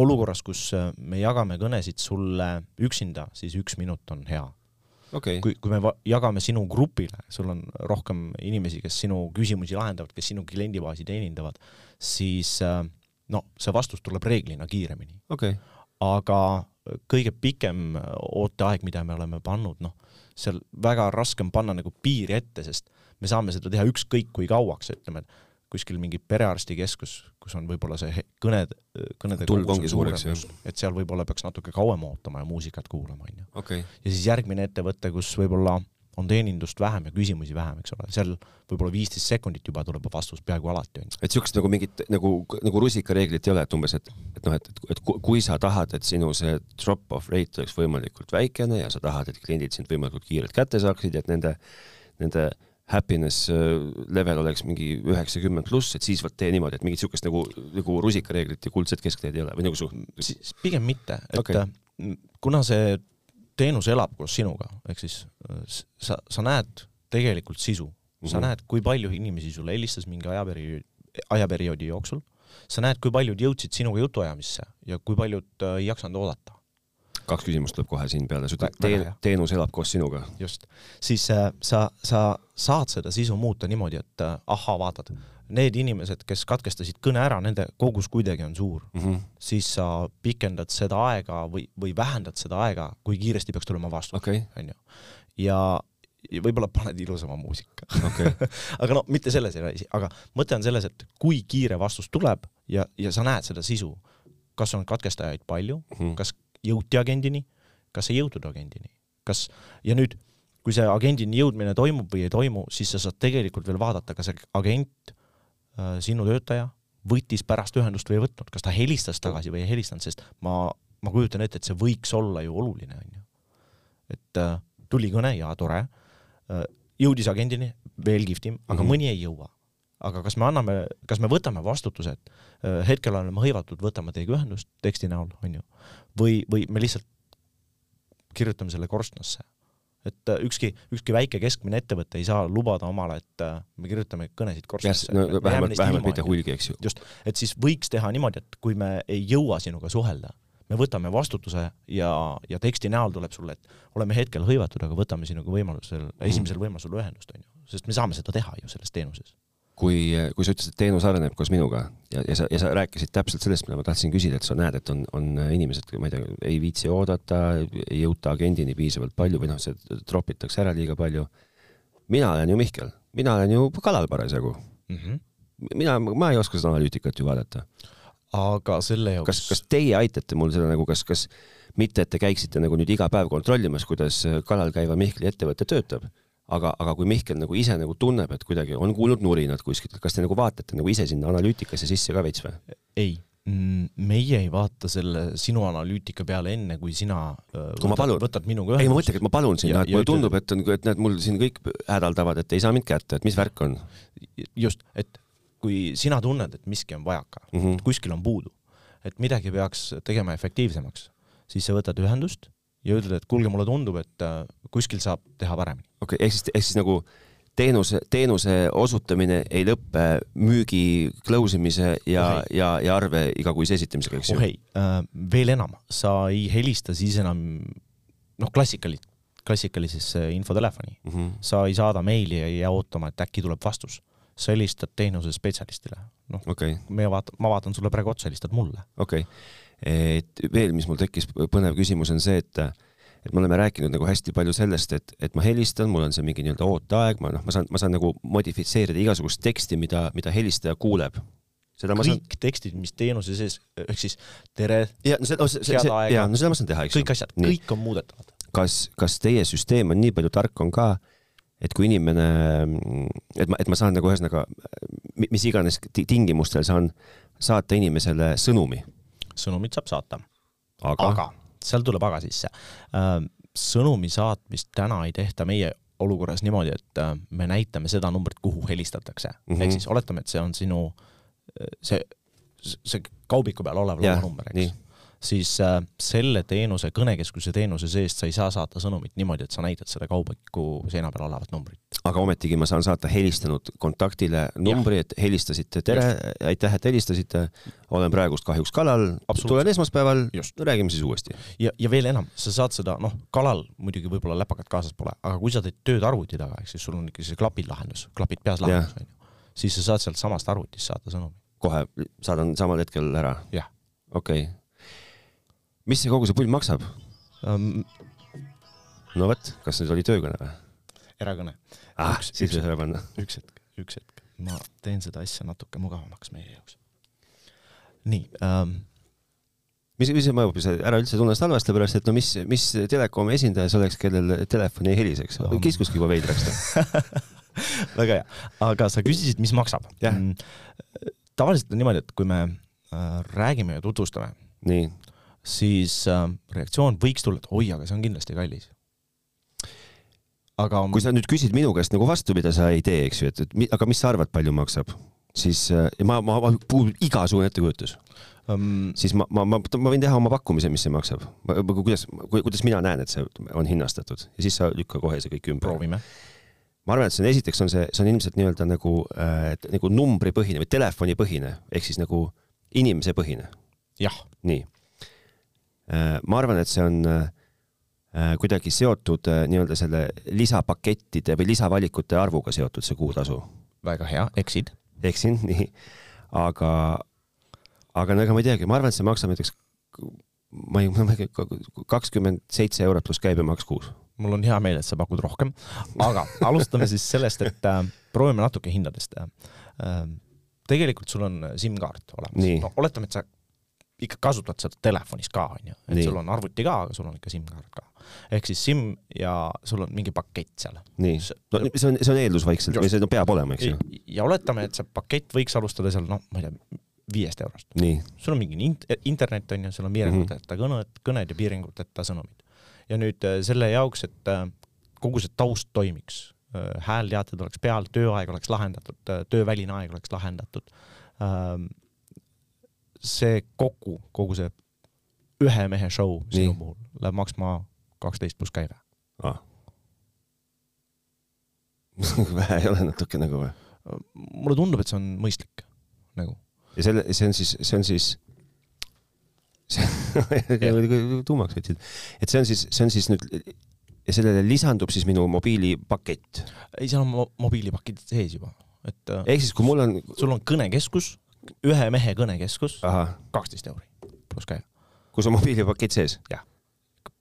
olukorras, kus äh, me jagame kõnesid sulle üksinda, siis üks minut on hea. Okay.. kui, kui me jagame sinu grupile, sul on rohkem inimesi, kes sinu küsimusi lahendavad, kes sinu kliendibaasi teenindavad, siis äh, no see vastus tuleb reeglina kiiremini. Okay.. aga kõige pikem ooteaeg, mida me oleme pannud, noh, seal väga raske on panna nagu piiri ette, sest me saame seda teha ükskõik kui kauaks, ütleme, et kuskil mingi perearstikeskus, kus on võib-olla see kõned, kõnede tulv ongi suureks, jah. et seal võib-olla peaks natuke kauem ootama ja muusikat kuulama, onju. Okay. ja siis järgmine ettevõte, kus võib-olla on teenindust vähem ja küsimusi vähem, eks ole, seal võib-olla viisteist sekundit juba tuleb vastus peaaegu alati, on ju. et niisugust nagu mingit nagu, nagu rusikareeglit ei ole, et umbes, et, et noh, et, et, et kui sa tahad, et sinu see drop-off rate oleks võimalikult väikene ja sa tahad, et kliendid sind võimalikult kiirelt kätte saaksid et nende, nende happiness äh, level oleks mingi üheksakümmend pluss, et siis vot tee niimoodi, et mingit niisugust nagu, nagu rusikareeglit ja kuldset keskteed ei ole või nagu su-? pigem mitte, et okay. kuna see teenus elab koos sinuga, ehk siis äh, sa, sa näed tegelikult sisu mm, -hmm. sa mhm. näed, kui palju inimesi sulle helistas mingi ajaperioodi, ajaperioodi jooksul, sa näed, kui paljud jõudsid sinuga jutuajamisse ja kui paljud äh, ei jaksanud oodata. Kaks küsimust tuleb kohe siin peale, ütled, teen, teenus elab koos sinuga. just, siis äh, sa, sa saad seda sisu muuta niimoodi, et äh, ahhaa, vaatad need inimesed, kes katkestasid kõne ära, nende kogus kuidagi on suur mm, -hmm. siis sa pikendad seda aega või, või vähendad seda aega, kui kiiresti peaks tulema vastus okay., onju. ja, ja võib-olla paned ilusama muusika okay. aga no mitte selles ei ole asi, aga mõte on selles, et kui kiire vastus tuleb ja, ja sa näed seda sisu, kas on katkestajaid palju mm, -hmm. kas jõuti agendini, kas ei jõutud agendini, kas ja nüüd kui see agendini jõudmine toimub või ei toimu, siis sa saad tegelikult veel vaadata, kas see agent Äh, sinu töötaja võttis pärast ühendust või ei võtnud, kas ta helistas tagasi või ei helistanud, sest ma, ma kujutan ette, et see võiks olla ju oluline, on ju. et äh, tuli kõne ja tore äh,, jõudis agendini, veel kihvtim, aga mm -hmm. mõni ei jõua. Aga kas me anname, kas me võtame vastutuse, et äh, hetkel oleme hõivatud, võtame teiega ühendust teksti näol, on ju, või, või me lihtsalt kirjutame selle korstnasse. Et äh, ükski, ükski väike keskmine ettevõte ei saa lubada omale, et äh, me kirjutame kõnesid korstnasse. No, vähemalt, vähemalt mitte hulgi, eks ju. just, et siis võiks teha niimoodi, et kui me ei jõua sinuga suhelda, me võtame vastutuse ja, ja teksti näol tuleb sulle, et oleme hetkel hõivatud, aga võtame sinuga võimalusel, esimesel võimalusel ühendust, on ju. sest me saame seda teha ju selles teenuses kui, kui sa ütlesid, et teenus areneb koos minuga ja, ja sa, ja sa rääkisid täpselt sellest, mida ma tahtsin küsida, et sa näed, et on, on inimesed, ma ei tea, ei viitsi oodata, ei jõuta agendini piisavalt palju või noh, see tropitakse ära liiga palju. mina olen ju Mihkel, mina olen ju kalal parasjagu mm. -hmm. mina, ma ei oska seda analüütikat ju vaadata. aga selle jaoks. kas, kas teie aitate mul seda nagu, kas, kas mitte, et te käiksite nagu nüüd iga päev kontrollimas, kuidas kalal käiva Mihkli ettevõte töötab aga, aga kui Mihkel nagu ise nagu tunneb, et kuidagi on kuulnud nurinat kuskilt, kas te nagu vaatate nagu ise sinna analüütikasse sisse ka veits või? ei, mm, meie ei vaata selle sinu analüütika peale enne, kui sina äh, kui võtad, võtad minuga ühendust. ei, ma mõtlengi, et ma palun sinna, et mulle tundub, et on, et näed, mul siin kõik hädaldavad, et ei saa mind kätte, et mis värk on. just, et kui sina tunned, et miski on vajaka mm, -hmm. kuskil on puudu, et midagi peaks tegema efektiivsemaks, siis sa võtad ühendust ja ütled, et kuulge, mulle tundub, et äh, kuskil saab teha paremini okei okay,, ehk siis, ehk siis nagu teenuse, teenuse osutamine ei lõpe müügi close imise ja oh,, ja, ja arve igakuise esitamisega, eks ju? oh ei äh,, veel enam, sa ei helista siis enam noh, klassikali, klassikalisesse infotelefoni mm. -hmm. sa ei saada meili ja ei jää ootama, et äkki tuleb vastus. sa helistad teenuse spetsialistile. noh okay., me vaat-, ma vaatan sulle praegu otsa, helistad mulle. okei okay., et veel, mis mul tekkis põnev küsimus, on see, et et me oleme rääkinud nagu hästi palju sellest, et, et ma helistan, mul on see mingi nii-öelda ooteaeg, ma noh, ma saan, ma saan nagu modifitseerida igasugust teksti, mida, mida helistaja kuuleb. seda kõik saan... tekstid, mis teenuse sees, ehk siis tere, no see, see, ja no seda ma saan teha, eks ju. kõik asjad, kõik on muudetavad. kas, kas teie süsteem on nii palju tark on ka, et kui inimene, et ma, et ma saan nagu ühesõnaga, mis iganes tingimustel saan saata inimesele sõnumi? Sõnumit saab saata. aga, aga.? seal tuleb aga sisse. Äh, sõnumi saatmist täna ei tehta meie olukorras niimoodi, et äh, me näitame seda numbrit, kuhu helistatakse mm. -hmm. ehk siis oletame, et see on sinu, see, see kaubiku peal olev lauanumber, eks siis äh, selle teenuse, kõnekeskuse teenuse seest sa ei saa saata sõnumit niimoodi, et sa näitad seda kaubiku seina peal olevat numbrit. aga ometigi ma saan saata helistanud kontaktile numbri, et helistasite, tere, aitäh, et helistasite, olen praegust kahjuks kalal, tulen esmaspäeval, räägime siis uuesti. ja, ja veel enam, sa saad seda, noh, kalal muidugi võib-olla läpakat kaasas pole, aga kui sa teed tööd arvuti taga, ehk siis sul on ikkagi see klapid lahendus, klapid peas lahendus, onju, siis sa saad sealt samast arvutist saata sõnumi. kohe saadan samal hetkel ära? okei. okay mis see kogu see pull maksab um,? no vot, kas nüüd oli töökõne või? erakõne. ah, siis võib ära panna. üks hetk, üks hetk, ma teen seda asja natuke mugavamaks meie jaoks. nii um, mis, mis see mõjub, ära üldse tunne ennast halvasti, pärast et no mis, mis telekomi esindaja see oleks, kellel telefon ei heliseks um., kiskuski juba veidraks väga hea, aga sa küsisid, mis maksab. Mm, tavaliselt on niimoodi, et kui me äh, räägime ja tutvustame, nii siis äh, reaktsioon võiks tulla, et oi, aga see on kindlasti kallis. aga kui sa nüüd küsid minu käest nagu vastu, mida sa ei tee, eks ju, et, et aga mis sa arvad, palju maksab, siis äh, ma, ma, ma puudub igasugune ettekujutus um,. siis ma, ma, ma, ma võin teha oma pakkumise, mis see maksab. kuidas, kuidas mina näen, et see on hinnastatud ja siis sa lükka kohe see kõik ümber. proovime ma arvan, et see on esiteks on see, see on ilmselt nii-öelda nagu äh,, nagu numbripõhine või telefonipõhine ehk siis nagu inimesepõhine. jah. nii ma arvan, et see on äh, kuidagi seotud äh, nii-öelda selle lisapakettide või lisavalikute arvuga seotud, see kuutasu. väga hea, eksid. eksin, nii. aga, aga no ega ma ei teagi, ma arvan, et see maksab näiteks, ma ei, ma ei, kakskümmend seitse eurot pluss käibemaks kuus. mul on hea meel, et sa pakud rohkem, aga alustame siis sellest, et äh, proovime natuke hindadest äh,. tegelikult sul on SIM-kaart olemas. no oletame, et sa ikka kasutad seda telefonis ka, onju. et nii. sul on arvuti ka, aga sul on ikka SIM-kaart ka. ehk siis SIM ja sul on mingi pakett seal. nii, no see on, see on eeldus vaikselt või see no, peab olema, eks ju. ja oletame, et see pakett võiks alustada seal, noh, ma ei tea, viiest eurost. sul on mingi int internet onju, sul on piiranguteta mm -hmm. kõned, kõned ja piiranguteta sõnumid. ja nüüd äh, selle jaoks, et äh, kogu see taust toimiks, äh, häälteated oleks peal, tööaeg oleks lahendatud, tööväline aeg oleks lahendatud ähm, see kokku, kogu see ühe mehe show sinu Nii. puhul läheb maksma kaksteist pluss käive ah. vähe ei ole natuke nagu või? mulle tundub, et see on mõistlik nagu. ja selle, see on siis, see on siis tuumaks võtsid, et see on siis, see on siis nüüd ja sellele lisandub siis minu mobiilipakett. ei, seal on mo mobiilipakett sees juba, et äh, ehk siis, kui mul on sul on kõnekeskus, ühe mehe kõnekeskus, kaksteist euri pluss käive. kus on mobiilipakett sees? jah.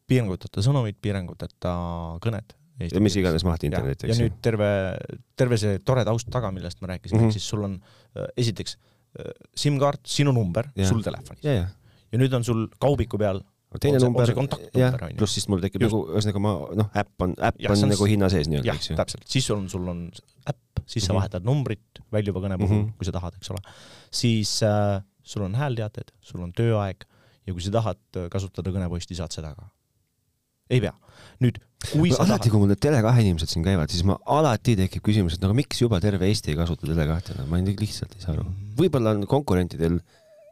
piiranguteta sõnumid, piiranguteta kõned. ja mis iganes maht internet, eks ju. ja nüüd terve, terve see tore taust taga, millest ma rääkisin mm, -hmm. ehk siis sul on äh, esiteks äh, SIM-kaart, sinu number sul telefonis. ja nüüd on sul kaubiku peal teine number, jah, pluss siis mul tekib nagu, ühesõnaga ma noh, äpp on, äpp on nagu hinna sees nii-öelda, eks ju. täpselt, siis on, sul on äpp, siis mm -hmm. sa mhm. vahetad numbrit väljuva kõne puhul mm, -hmm. kui sa tahad, eks ole. siis äh, sul on häälteated, sul on tööaeg ja kui sa tahad äh, kasutada kõneposti, saad seda ka. ei pea. nüüd, kui no, sa alati tahad..., kui mul need Tele2 inimesed siin käivad, siis ma alati tekib küsimus, et aga miks juba terve Eesti ei kasuta Tele2, no ma ei, lihtsalt ei saa aru. Mhm. võib-olla on konkurentidel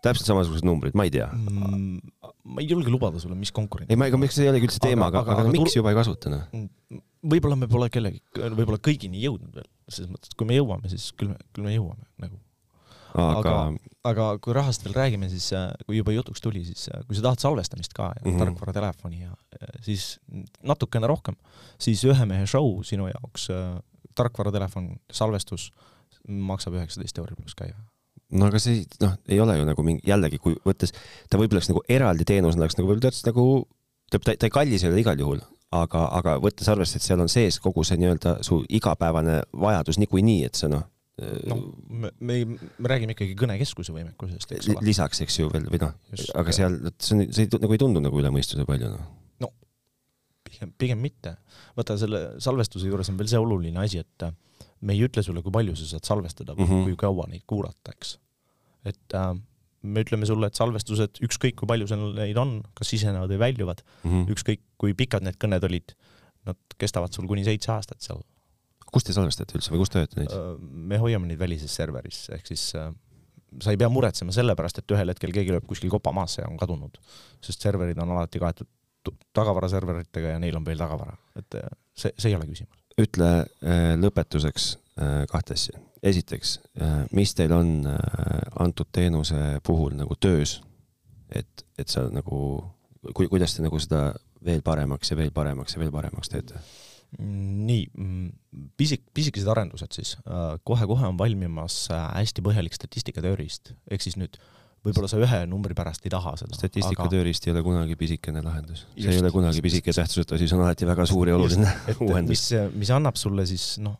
täpselt samasugused numbrid, ma ei tea mm,. ma ei julge lubada sulle, mis konkurent. ei, ma, ega miks see ei olegi üldse teema, aga, aga, aga, aga miks juba ei kasuta, noh? Mm, võib-olla me pole kellegi, võib-olla kõigini jõudnud veel, selles mõttes, et kui me jõuame, siis küll me, küll me jõuame nagu. aga, aga, aga kui rahast veel räägime, siis äh, kui juba jutuks tuli, siis äh, kui sa tahad salvestamist ka ja mm -hmm. tarkvaratelefoni ja siis natukene rohkem, siis ühe mehe show sinu jaoks, äh, tarkvaratelefon, salvestus maksab üheksateist euri pluss käive no aga see noh, ei ole ju nagu mingi, jällegi, kui võttes, ta võib-olla oleks nagu eraldi teenus, oleks nagu võib-olla tead nagu, ta, ta ei kallis ei ole igal juhul, aga, aga võttes arvesse, et seal on sees kogu see nii-öelda su igapäevane vajadus niikuinii, et sa noh noh, me, me, me räägime ikkagi kõnekeskuse võimekusest, eks ole. lisaks, eks ju veel, või noh, aga seal, see on, see ei, nagu ei tundu nagu üle mõistuse palju, noh. no pigem, pigem mitte. vaata, selle salvestuse juures on veel see oluline asi, et me ei ütle sulle, kui palju sa saad salvestada mm, -hmm. kui kaua neid kuulata, eks. et äh, me ütleme sulle, et salvestused, ükskõik kui palju seal neid on, kas sisenevad või väljuvad mm, -hmm. ükskõik kui pikad need kõned olid, nad kestavad sul kuni seitse aastat seal. kus te salvestate üldse või kus te hoiate neid? Äh, me hoiame neid välises serveris, ehk siis äh, sa ei pea muretsema selle pärast, et ühel hetkel keegi lööb kuskil kopa maasse ja on kadunud, sest serverid on alati kaetud tagavaraserveritega ja neil on veel tagavara, et äh, see, see ei ole küsimus ütle äh, lõpetuseks äh, kahte asja. esiteks, äh, mis teil on antud teenuse puhul nagu töös, et, et sa nagu, kui, kuidas te nagu seda veel paremaks ja veel paremaks ja veel paremaks teete? nii, mm, pisik, pisikesed arendused siis. kohe-kohe on valmimas hästi põhjalik statistikatööriist, ehk siis nüüd äh, võib-olla sa ühe numbri pärast ei taha seda. statistika aga... tööriist ei ole kunagi pisikene lahendus. see just, ei ole kunagi pisike tähtsuseta see on alati väga suur ja oluline uuendus. mis, mis annab sulle siis noh,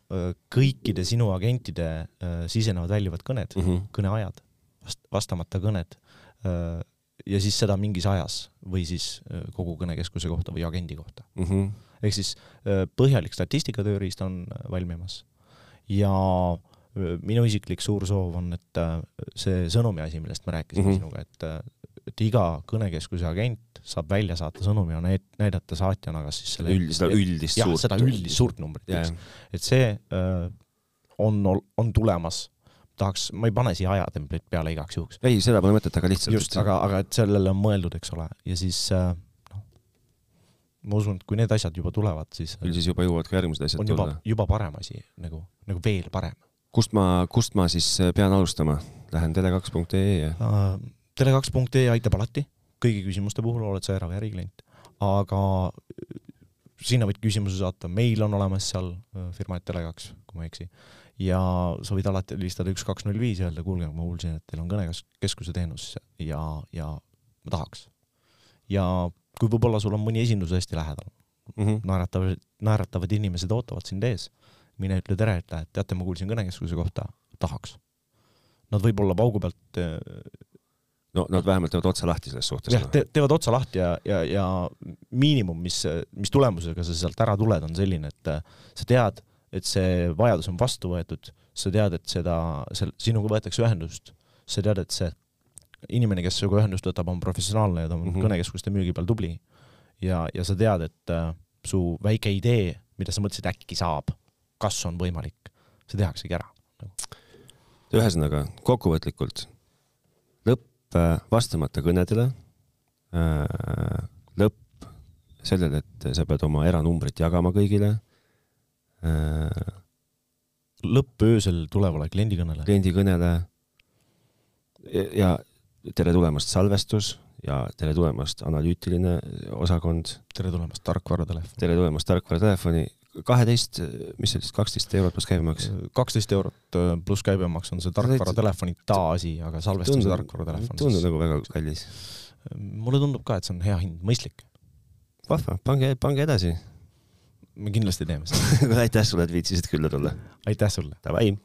kõikide sinu agentide äh, sisenevad-väljuvad kõned mm, -hmm. kõneajad, vast-, vastamata kõned äh, ja siis seda mingis ajas või siis äh, kogu kõnekeskuse kohta või agendi kohta mm. -hmm. ehk siis äh, põhjalik statistikatööriist on valmimas ja äh, minu isiklik suur soov on, et äh, see sõnumi asi, millest me rääkisime mm -hmm. sinuga, et, äh, et iga kõnekeskuse agent saab välja saata sõnumi ja näid-, näidata saatjana kas siis selle Üld, seda üldist jah, suurt. seda üldist suurt numbrit, eks. et see äh, on, on tulemas tahaks, ma ei pane siia ajatemplit peale igaks juhuks. ei, seda pole mõtet, aga lihtsalt. just, aga, aga et sellele on mõeldud, eks ole, ja siis noh, ma usun, et kui need asjad juba tulevad, siis küll siis juba jõuavad ka järgmised asjad tulla. juba, juba parem asi, nagu, nagu veel parem kust ma, kust ma siis äh, pean alustama? Lähen tele2.ee ja uh,? tele2.ee aitab alati, kõigi küsimuste puhul oled sa era- või äriklient, aga äh, sinna võid küsimuse saata, meil on olemas seal äh, firma Tele2, kui ma ei eksi. ja sa võid alati helistada üks, kaks, null viis ja öelda, kuulge, ma kuulsin, et teil on kõnekeskuse teenus ja, ja ma tahaks. ja kui võib-olla sul on mõni esindus hästi lähedal mm -hmm., naeratavad, naeratavad inimesed ootavad sind ees mine ütle tere, et teate, ma kuulsin kõnekeskuse kohta, tahaks. Nad võib-olla paugu pealt äh, no nad vähemalt teevad otsa lahti selles suhtes. jah te,, teevad otsa lahti ja, ja, ja miinimum, mis, mis tulemusega sa sealt ära tuled, on selline, et äh, sa tead, et see vajadus on vastu võetud, sa tead, et seda, sel-, sinuga võetakse ühendust, sa tead, et see inimene, kes sinuga ühendust võtab, on professionaalne ja ta on mm -hmm. kõnekeskuste müügi peal tubli. ja, ja sa tead, et äh, su väike idee, mida sa mõtlesid, äkki saab, kas on võimalik, see tehaksegi ära. ühesõnaga, kokkuvõtlikult lõpp äh, vastamata kõnedele, äh, lõpp sellele, et sa pead oma eranumbrit jagama kõigile. Äh, lõpp öösel tulevale kliendikõnele. kliendikõnele ja tere tulemast, salvestus ja tere tulemast, analüütiline osakond. tere tulemast, tarkvaratelefon. tere tulemast, tarkvaratelefoni. Kaheteist, mis see oli siis, kaksteist eurot pluss käibemaks? kaksteist eurot äh, pluss käibemaks on see tarkvaratelefoni taasi, aga salvestamise tarkvaratelefon. tundub nagu väga kallis. mulle tundub ka, et see on hea hind, mõistlik. vahva, pange, pange edasi. me kindlasti teeme seda aitäh sulle, et viitsisid külla tulla. aitäh sulle. Davai